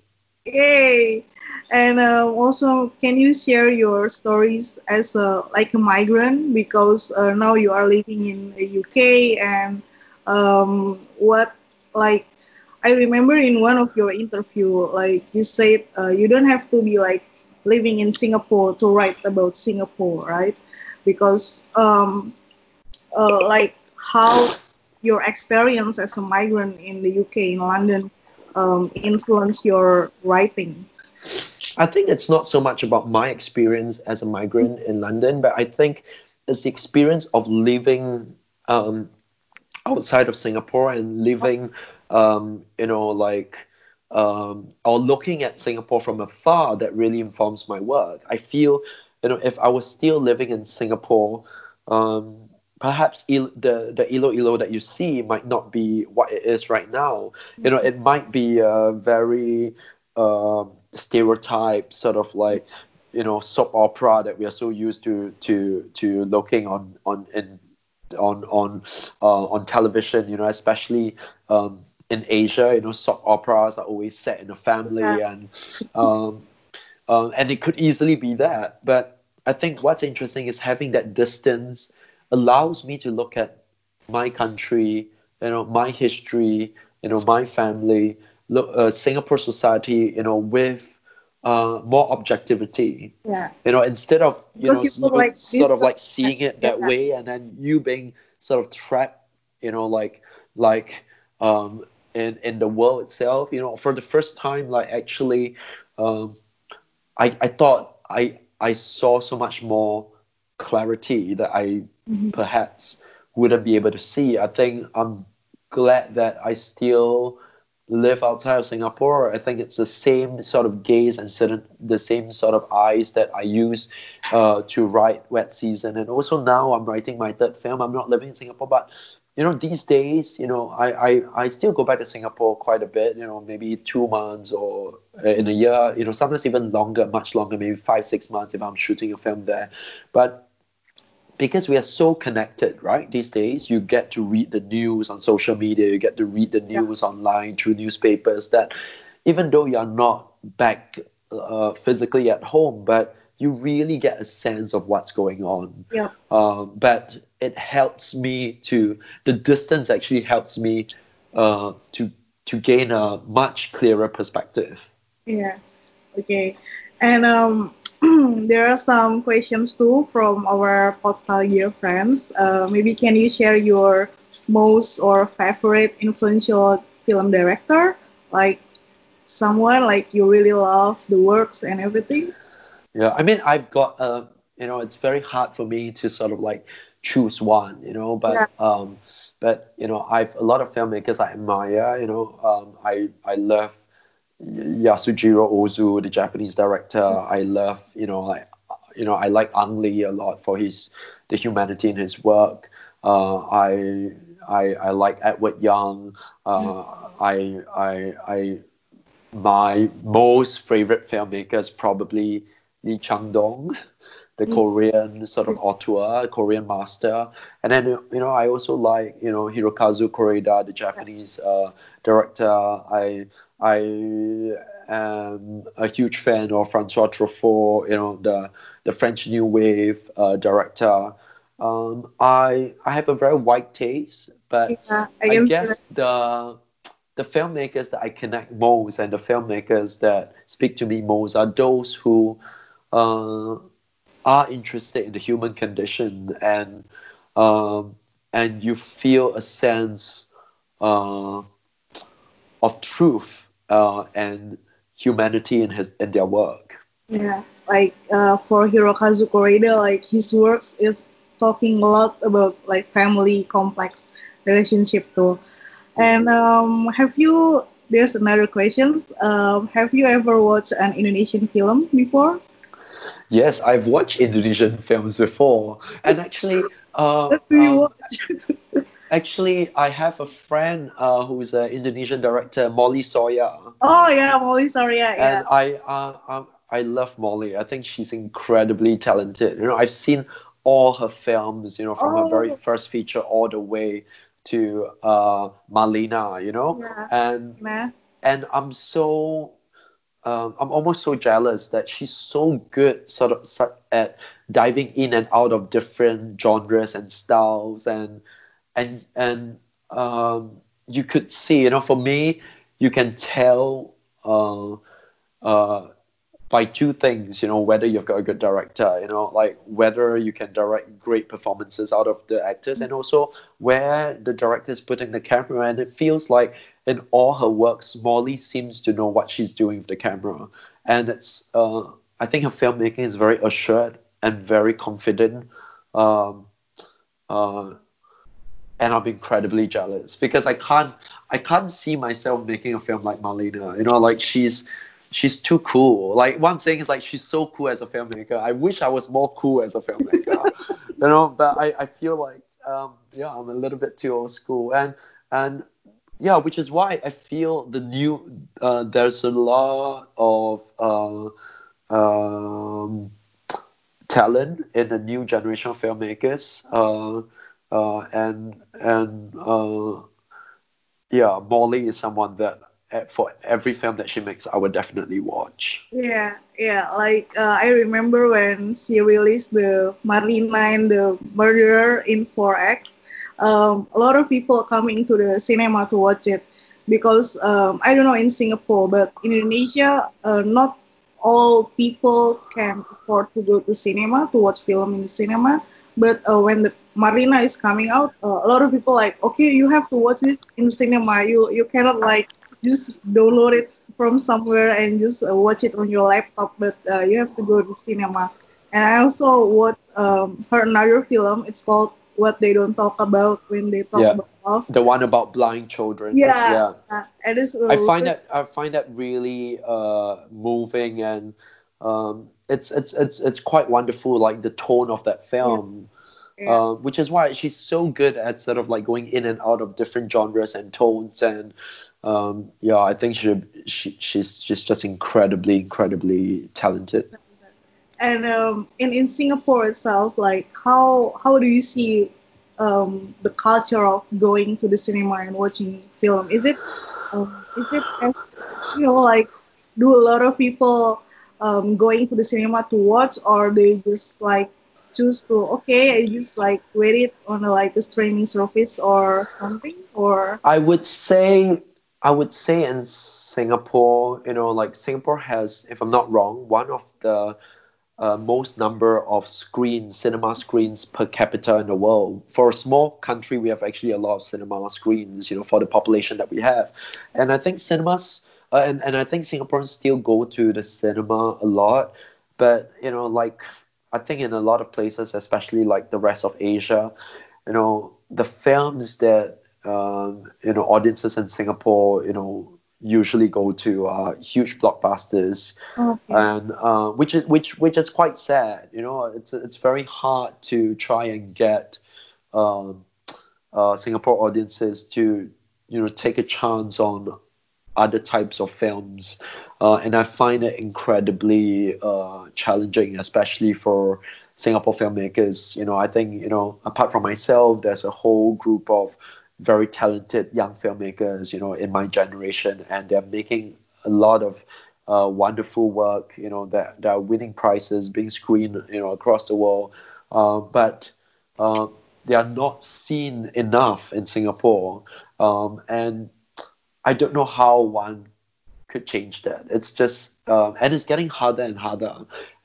Yay! And uh, also, can you share your stories as a like a migrant because uh, now you are living in the UK and um, what like I remember in one of your interview like you said uh, you don't have to be like living in Singapore to write about Singapore, right? Because um, uh, like how your experience as a migrant in the UK in London um, influence your writing. I think it's not so much about my experience as a migrant in London, but I think it's the experience of living um, outside of Singapore and living, um, you know, like, um, or looking at Singapore from afar that really informs my work. I feel, you know, if I was still living in Singapore, um, perhaps Il- the the Ilo Ilo that you see might not be what it is right now. You know, it might be a very um, stereotype sort of like you know soap opera that we are so used to to to looking on on in on on uh, on television. You know, especially um, in Asia. You know, soap operas are always set in a family Yeah. and um, um, and it could easily be that. But I think what's interesting is having that distance allows me to look at my country, you know, my history, you know, my family, look, uh, Singapore society, you know, with uh, more objectivity. Yeah. You know, instead of you Because know you like sort of like seeing it that Yeah. way, and then you being sort of trapped, you know, like like um, in in the world itself. You know, for the first time, like actually, um, I I thought I I saw so much more clarity that I Mhm. perhaps wouldn't be able to see. I think I'm glad that I still live outside of Singapore. I think it's the same sort of gaze and certain, the same sort of eyes that I use uh, to write Wet Season. And also now I'm writing my third film. I'm not living in Singapore, but you know these days, you know I, I, I still go back to Singapore quite a bit. You know maybe two months or uh, in a year. You know sometimes even longer, much longer, maybe five six months if I'm shooting a film there. But because we are so connected, right? These days, you get to read the news on social media, you get to read the news online through newspapers. That even though you are not back uh, physically at home, but you really get a sense of what's going on. Yeah. Um, but it helps me to the distance actually helps me uh, to to gain a much clearer perspective. Yeah. Okay. And um, [CLEARS THROAT] there are some questions too from our Podstalgia friends. Uh, maybe can you share your most or favorite influential film director? Like someone like you really love the works and everything? Yeah, I mean, I've got, uh, you know, it's very hard for me to sort of like choose one, you know, but, Yeah. um, but you know, I've a lot of filmmakers I admire, you know, um, I I love Yasujiro Ozu, the Japanese director. I love, you know, like, you know, I like Ang Lee a lot for his the humanity in his work. Uh, I I I like Edward Yang. Uh, I I I my most favorite filmmakers probably Lee Chang Dong, the Mm. Korean sort of auteur, Korean master, and then you know I also like you know Hirokazu Koreeda, the Japanese uh, director. I I am a huge fan of Francois Truffaut, you know the the French New Wave uh, director. Um, I I have a very wide taste, but Yeah, I can guess the the filmmakers that I connect most and the filmmakers that speak to me most are those who uh, are interested in the human condition and um, and you feel a sense uh, of truth uh, and humanity in his in their work. Yeah, like uh, for Hirokazu Koreeda, like his works is talking a lot about like family complex relationship too. And um, have you? There's another question. Um, have you ever watched an Indonesian film before? Yes, I've watched Indonesian films before, and actually, uh, What do you um, [LAUGHS] actually, I have a friend uh, who's an Indonesian director, Mouly Surya. oh yeah, Mouly Surya. Yeah. and I uh, um, I love Mouly. I think she's incredibly talented. You know, I've seen all her films. You know, from her very Oh. first feature all the way to uh, Marlina. You know, Yeah. and and I'm so um, I'm almost so jealous that she's so good sort of at diving in and out of different genres and styles and and and um, you could see you know for me you can tell uh, uh, by two things you know whether you've got a good director you know like whether you can direct great performances out of the actors and also where the director is putting the camera. And it feels like in all her works Mouly seems to know what she's doing with the camera and it's uh, I think her filmmaking is very assured and very confident um, uh, and I'm incredibly jealous because I can't I can't see myself making a film like Marlina. You know, like she's she's too cool. Like one thing is like she's so cool as a filmmaker. I wish I was more cool as a filmmaker. [LAUGHS] you know, but I, I feel like um, yeah, I'm a little bit too old school and and yeah, which is why I feel the new uh, there's a lot of uh, um, talent in the new generation of filmmakers. Uh, uh, and and uh, yeah, Mouly is someone that uh, for every film that she makes, I would definitely watch. Yeah, yeah. Like uh, I remember when she released the Marlina and the Murderer in Four Acts. Um, a lot of people coming to the cinema to watch it because um, I don't know in Singapore, but in Indonesia, uh, not all people can afford to go to cinema to watch film in the cinema. But uh, when the Marlina is coming out, uh, a lot of people like, okay, you have to watch this in cinema. You you cannot like just download it from somewhere and just uh, watch it on your laptop, but uh, you have to go to cinema. And I also watched um, her another film. It's called What They Don't Talk About When They Talk Yeah. About Love. The one about blind children. Yeah, yeah. it is. I find that I find that really uh, moving and um, it's it's it's it's quite wonderful. Like the tone of that film. Yeah. Uh, which is why she's so good at sort of like going in and out of different genres and tones and um, yeah I think she, she she's she's just incredibly incredibly talented And um, in in Singapore itself, like how how do you see um, the culture of going to the cinema and watching film? Is it um, is it as you know like do a lot of people um, going to the cinema to watch, or they just like choose to okay, I just like wait it on a, like a streaming service or something, or I would say I would say in Singapore you know like Singapore has if I'm not wrong one of the uh, most number of screens, cinema screens per capita in the world. For a small country, we have actually a lot of cinema screens, you know, for the population that we have. And I think cinemas, uh, and, and I think Singaporeans still go to the cinema a lot. But, you know, like, I think in a lot of places, especially like the rest of Asia, you know, the films that, um, you know, audiences in Singapore, you know, usually go to uh, huge blockbusters okay. and uh, which is which which is quite sad. You know, it's it's very hard to try and get um, uh, Singapore audiences to you know take a chance on other types of films. Uh, and I find it incredibly uh, challenging, especially for Singapore filmmakers. You know, I think, you know, apart from myself, there's a whole group of very talented young filmmakers, you know, in my generation, and they're making a lot of uh, wonderful work, you know, that, that are winning prizes, being screened, you know, across the world. Uh, but uh, they are not seen enough in Singapore. Um, and I don't know how one could change that. It's just, um, and it's getting harder and harder.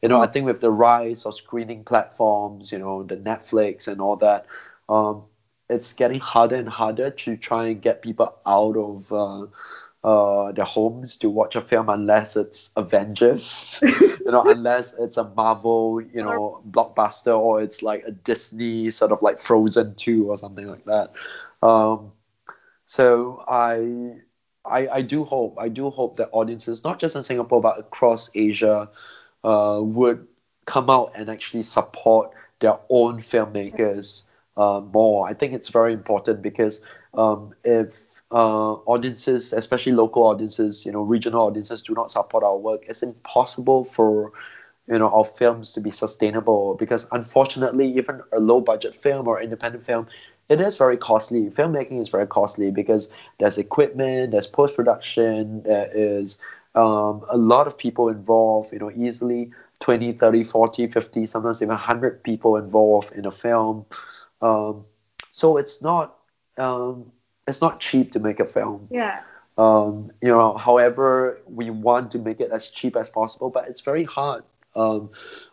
You know, I think with the rise of screening platforms, you know, the Netflix and all that, um, it's getting harder and harder to try and get people out of uh, uh, their homes to watch a film unless it's Avengers, [LAUGHS] you know, unless it's a Marvel, you know, blockbuster or it's like a Disney sort of like Frozen 2 or something like that. Um, so I, I, I do hope, I do hope that audiences, not just in Singapore but across Asia, uh, would come out and actually support their own filmmakers uh, more. I think it's very important because um, if uh, audiences, especially local audiences, you know, regional audiences, do not support our work, it's impossible for you know our films to be sustainable because unfortunately, even a low budget film or independent film, it is very costly. Filmmaking is very costly because there's equipment, there's post production, there is um, a lot of people involved. You know, easily 20, 30, 40, 50, sometimes even 100 people involved in a film. Um, so it's not um, it's not cheap to make a film. Yeah. Um, you know, however, we want to make it as cheap as possible, but it's very hard um,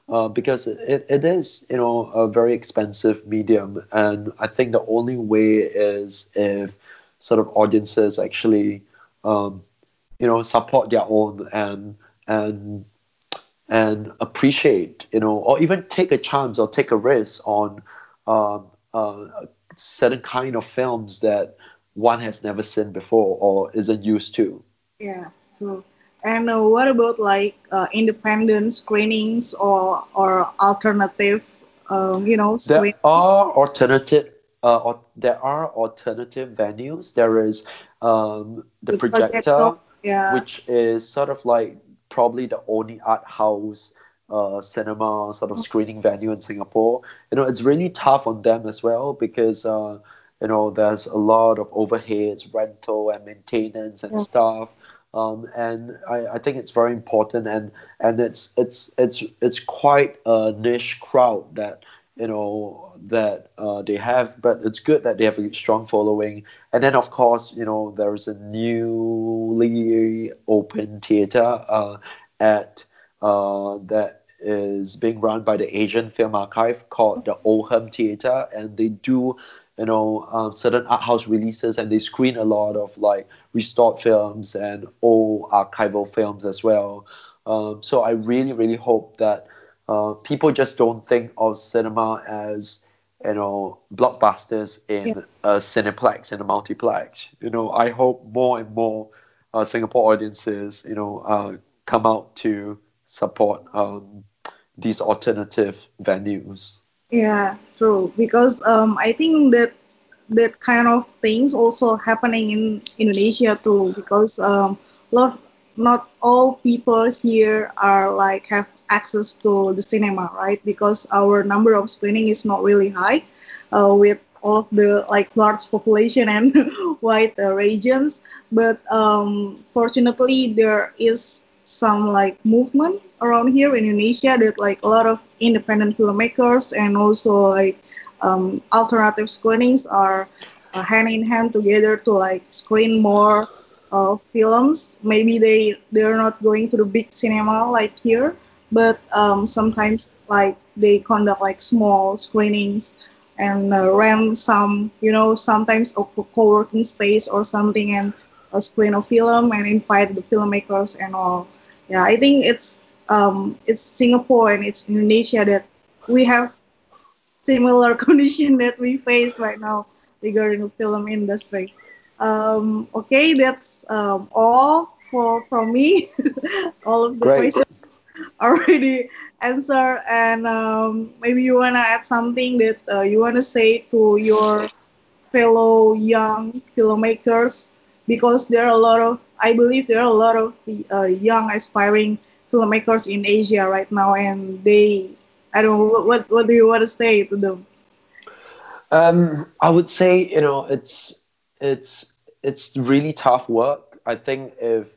uh, because it, it is, you know, a very expensive medium. And I think the only way is if sort of audiences actually, um, you know, support their own and and and appreciate, you know, or even take a chance or take a risk on um, uh, certain kind of films that one has never seen before or isn't used to. Yeah, true. And uh, what about like uh, independent screenings or or alternative, um, you know? There are alternative. Uh, or, there are alternative venues. There is um, the, the projector, projector yeah. which is sort of like probably the only art house uh, cinema sort of screening venue in Singapore. You know, it's really tough on them as well because uh, you know there's a lot of overheads rental and maintenance and yeah. stuff um, and I, I think it's very important and and it's it's it's it's quite a niche crowd that you know that uh, they have but it's good that they have a strong following and then of course you know there's a newly open theater uh, at uh, that is being run by the Asian Film Archive called the Oldham Theater, and they do you know um, certain art house releases and they screen a lot of like restored films and old archival films as well um, so i really really hope that uh, people just don't think of cinema as you know blockbusters in yeah. a cineplex and a multiplex you know i hope more and more uh, singapore audiences you know uh, come out to support um, these alternative venues yeah, true. Because um, I think that that kind of things also happening in Indonesia too. Because um, lot not all people here are like have access to the cinema, right? Because our number of screening is not really high, uh, with all of the like large population and [LAUGHS] wide uh, regions. But um, fortunately, there is some like movement around here in Indonesia that like a lot of independent filmmakers and also like um, alternative screenings are uh, hand in hand together to like screen more uh, films. Maybe they they're not going to the big cinema like here, but um, sometimes like they conduct like small screenings and uh, rent some, you know, sometimes a co-working space or something and a screen a film and invite the filmmakers and all. Yeah, I think it's um, it's Singapore and it's Indonesia that we have similar [LAUGHS] condition that we face right now regarding the film industry. Um, okay, that's um, all for from me. [LAUGHS] all of the Great. questions [LAUGHS] already answered, and um, maybe you wanna add something that uh, you wanna say to your fellow young filmmakers because there are a lot of I believe there are a lot of uh, young aspiring filmmakers in Asia right now, and they, I don't know, what what do you want to say to them? Um, I would say you know it's it's it's really tough work. I think if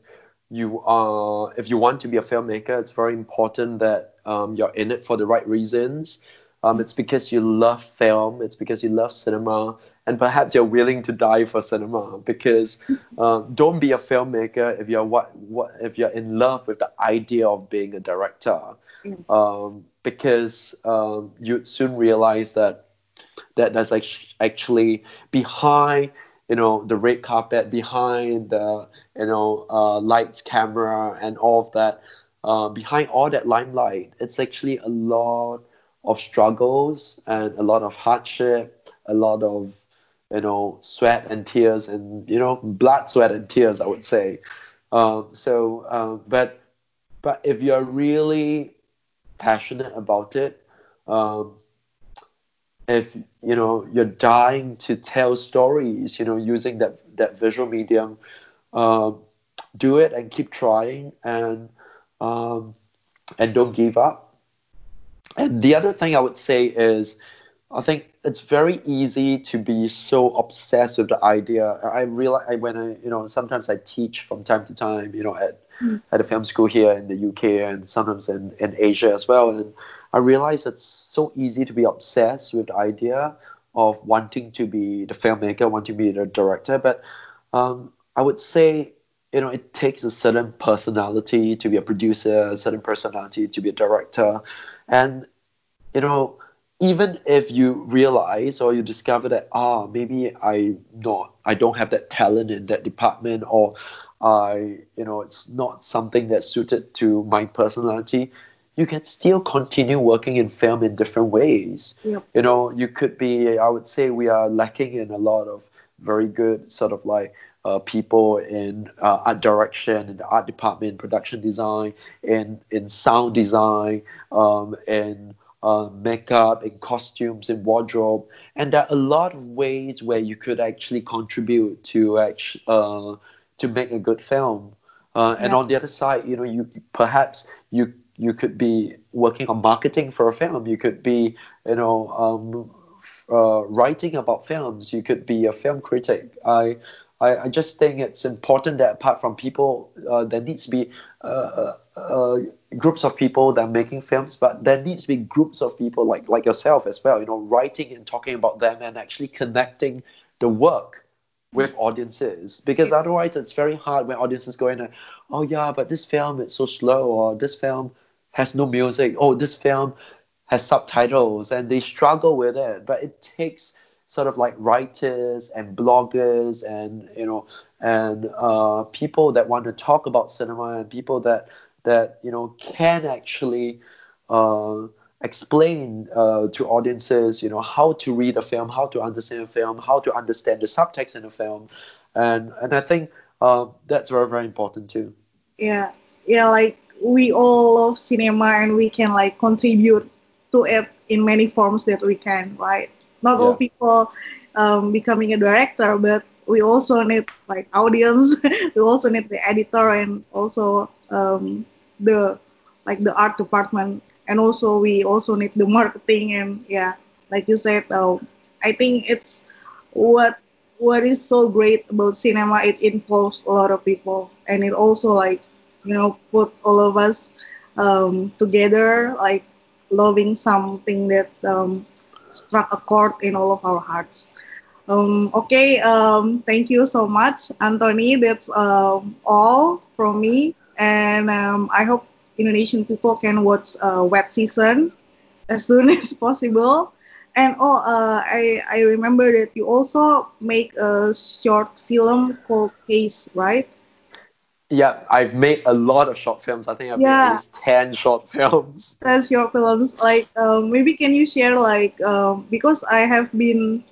you are if you want to be a filmmaker, it's very important that um, you're in it for the right reasons. Um, it's because you love film. It's because you love cinema, and perhaps you're willing to die for cinema. Because [LAUGHS] um, don't be a filmmaker if you're what what if you're in love with the idea of being a director. Um, because um, you soon realize that that there's like actually behind you know the red carpet behind the you know uh, lights camera and all of that uh, behind all that limelight it's actually a lot of struggles and a lot of hardship, a lot of you know sweat and tears and you know blood, sweat and tears. I would say. Um, so, um, but but if you're really passionate about it, um, if you know you're dying to tell stories, you know, using that that visual medium, um, do it and keep trying and um, and don't give up and the other thing I would say is, I think it's very easy to be so obsessed with the idea. I realize I, when I, you know, sometimes I teach from time to time, you know, at mm. at a film school here in the UK and sometimes in, in Asia as well. And I realize it's so easy to be obsessed with the idea of wanting to be the filmmaker, wanting to be the director. But um, I would say you know, it takes a certain personality to be a producer, a certain personality to be a director. And, you know, even if you realize or you discover that, ah, maybe I not, I don't have that talent in that department or I, you know, it's not something that's suited to my personality, you can still continue working in film in different ways. Yep. You know, you could be, I would say we are lacking in a lot of very good sort of like uh, people in uh, art direction, in the art department, production design, in in sound design, um, in uh, makeup, in costumes, in wardrobe, and there are a lot of ways where you could actually contribute to actually, uh, to make a good film. Uh, and on the other side, you know, you perhaps you you could be working on marketing for a film. You could be, you know, um, uh, writing about films. You could be a film critic. I I, I just think it's important that apart from people, uh, there needs to be uh, uh, groups of people that are making films, but there needs to be groups of people like like yourself as well. You know, writing and talking about them and actually connecting the work with audiences. Because otherwise it's very hard when audiences go in and oh yeah but this film is so slow or this film has no music. Oh this film has subtitles and they struggle with it. But it takes sort of like writers and bloggers and you know and uh, people that want to talk about cinema and people that that you know can actually uh, explain uh, to audiences you know how to read a film how to understand a film how to understand the subtext in a film. And and i think uh, that's very very important too. Yeah. Yeah like we all love cinema and we can like contribute to it in many forms that we can right? Not yeah. all people um, becoming a director but we also need like audience. [LAUGHS] We also need the editor and also um, the like the art department and also we also need the marketing and yeah like you said uh, i think it's what what is so great about cinema it involves a lot of people and it also like you know put all of us um, together like loving something that um, struck a chord in all of our hearts. Um, okay, um, thank you so much, Anthony. That's um, all from me, and um, I hope Indonesian people can watch uh, Wet Season as soon [LAUGHS] as possible. And oh, uh, I I remember that you also make a short film called Haze, right? Yeah, I've made a lot of short films. I think I've yeah. made at least ten short [LAUGHS] films. Ten short films. Like, um, maybe can you share like um, because I have been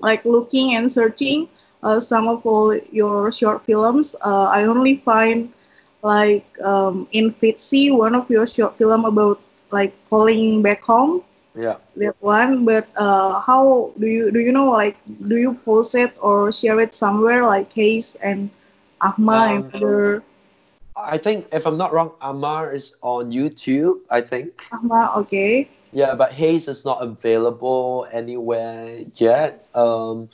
like looking and searching uh, some of all your short films. Uh, I only find like um, in Fitzy, one of your short film about like calling back home. Yeah. That one, but uh, how do you do you know like do you post it or share it somewhere like Haze and Ahma and Um, other I think if I'm not wrong, Ahma is on YouTube. I think. Ahma. Okay. Yeah, but Haze is not available anywhere yet. Um,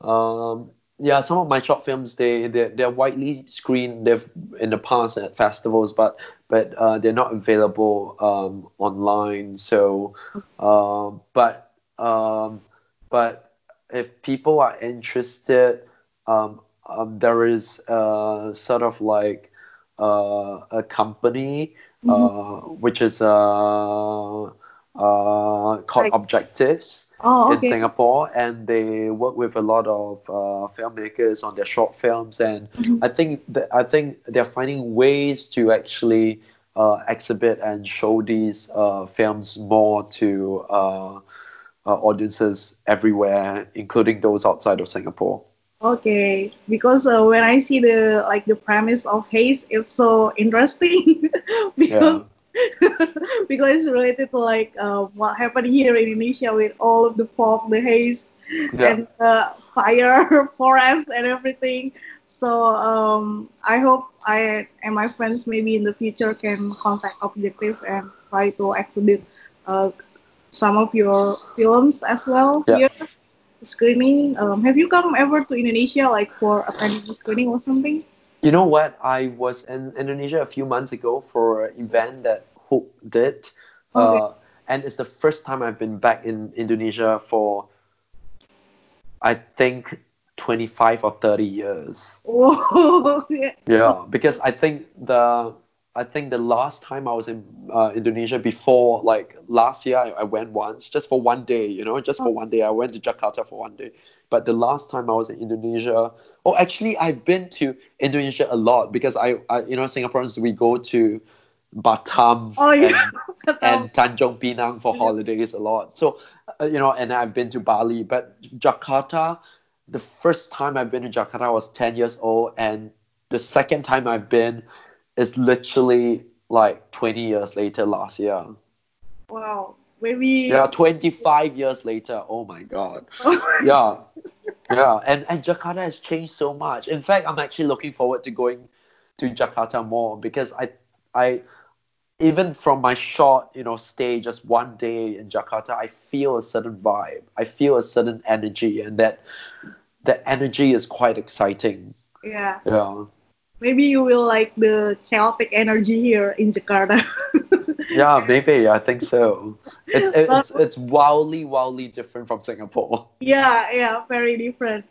um, yeah, some of my short films they they they're widely screened. They've in the past at festivals, but but uh, they're not available um, online. So, um, but um, but if people are interested, um, um, there is uh, sort of like uh, a company uh, which is uh, uh, called Like- Objectifs Oh, in okay. Singapore, and they work with a lot of uh, filmmakers on their short films, and Mhm. I think that, I think they're finding ways to actually uh, exhibit and show these uh, films more to uh, uh, audiences everywhere, including those outside of Singapore. Okay, because uh, when I see the like the premise of Haze, it's so interesting [LAUGHS] because [LAUGHS] because it's related to like uh, what happened here in Indonesia with all of the fog, the haze, Yeah. and uh, fire, [LAUGHS] forest, and everything. So um, I hope I and my friends maybe in the future can contact Objective and try to exhibit uh, some of your films as well Yeah. here screening. Um, have you come ever to Indonesia like for a screening or something? You know what? I was in Indonesia a few months ago for an event that Hope did. Okay. Uh, and it's the first time I've been back in Indonesia for, I think, 25 or 30 years. [LAUGHS] Oh, yeah. Yeah, because I think the I think the last time I was in uh, Indonesia before, like last year, I, I went once just for one day. You know, just for one day. I went to Jakarta for one day. But the last time I was in Indonesia, oh, actually, I've been to Indonesia a lot because I, I you know, Singaporeans we go to Batam Oh, yeah. and, [LAUGHS] and Tanjung Pinang for holidays a lot. So, uh, you know, and I've been to Bali, but Jakarta, the first time I've been to Jakarta I was 10 years old, and the second time I've been is literally like 20 years later last year. Wow. Maybe. Yeah, 25 years later. Oh my God. [LAUGHS] Yeah. Yeah. And, and Jakarta has changed so much. In fact, I'm actually looking forward to going to Jakarta more because I, I, even from my short, you know, stay just one day in Jakarta, I feel a certain vibe. I feel a certain energy, and that that energy is quite exciting. yeah. Yeah. Maybe you will like the chaotic energy here in Jakarta. [LAUGHS] Yeah, maybe I think so. It's it's it's wildly, wildly different from Singapore. yeah, yeah, very different.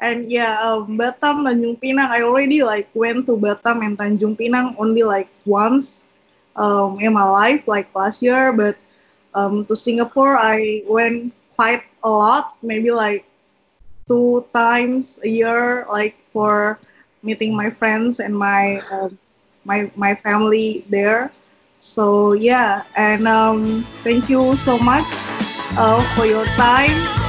And yeah, um, Batam, Tanjung Pinang. I already like went to Batam and Tanjung Pinang only like once um, in my life, like last year. But um, to Singapore, I went quite a lot, maybe like two times a year, like for meeting my friends and my um, my my family there. So yeah, and um, thank you so much uh, for your time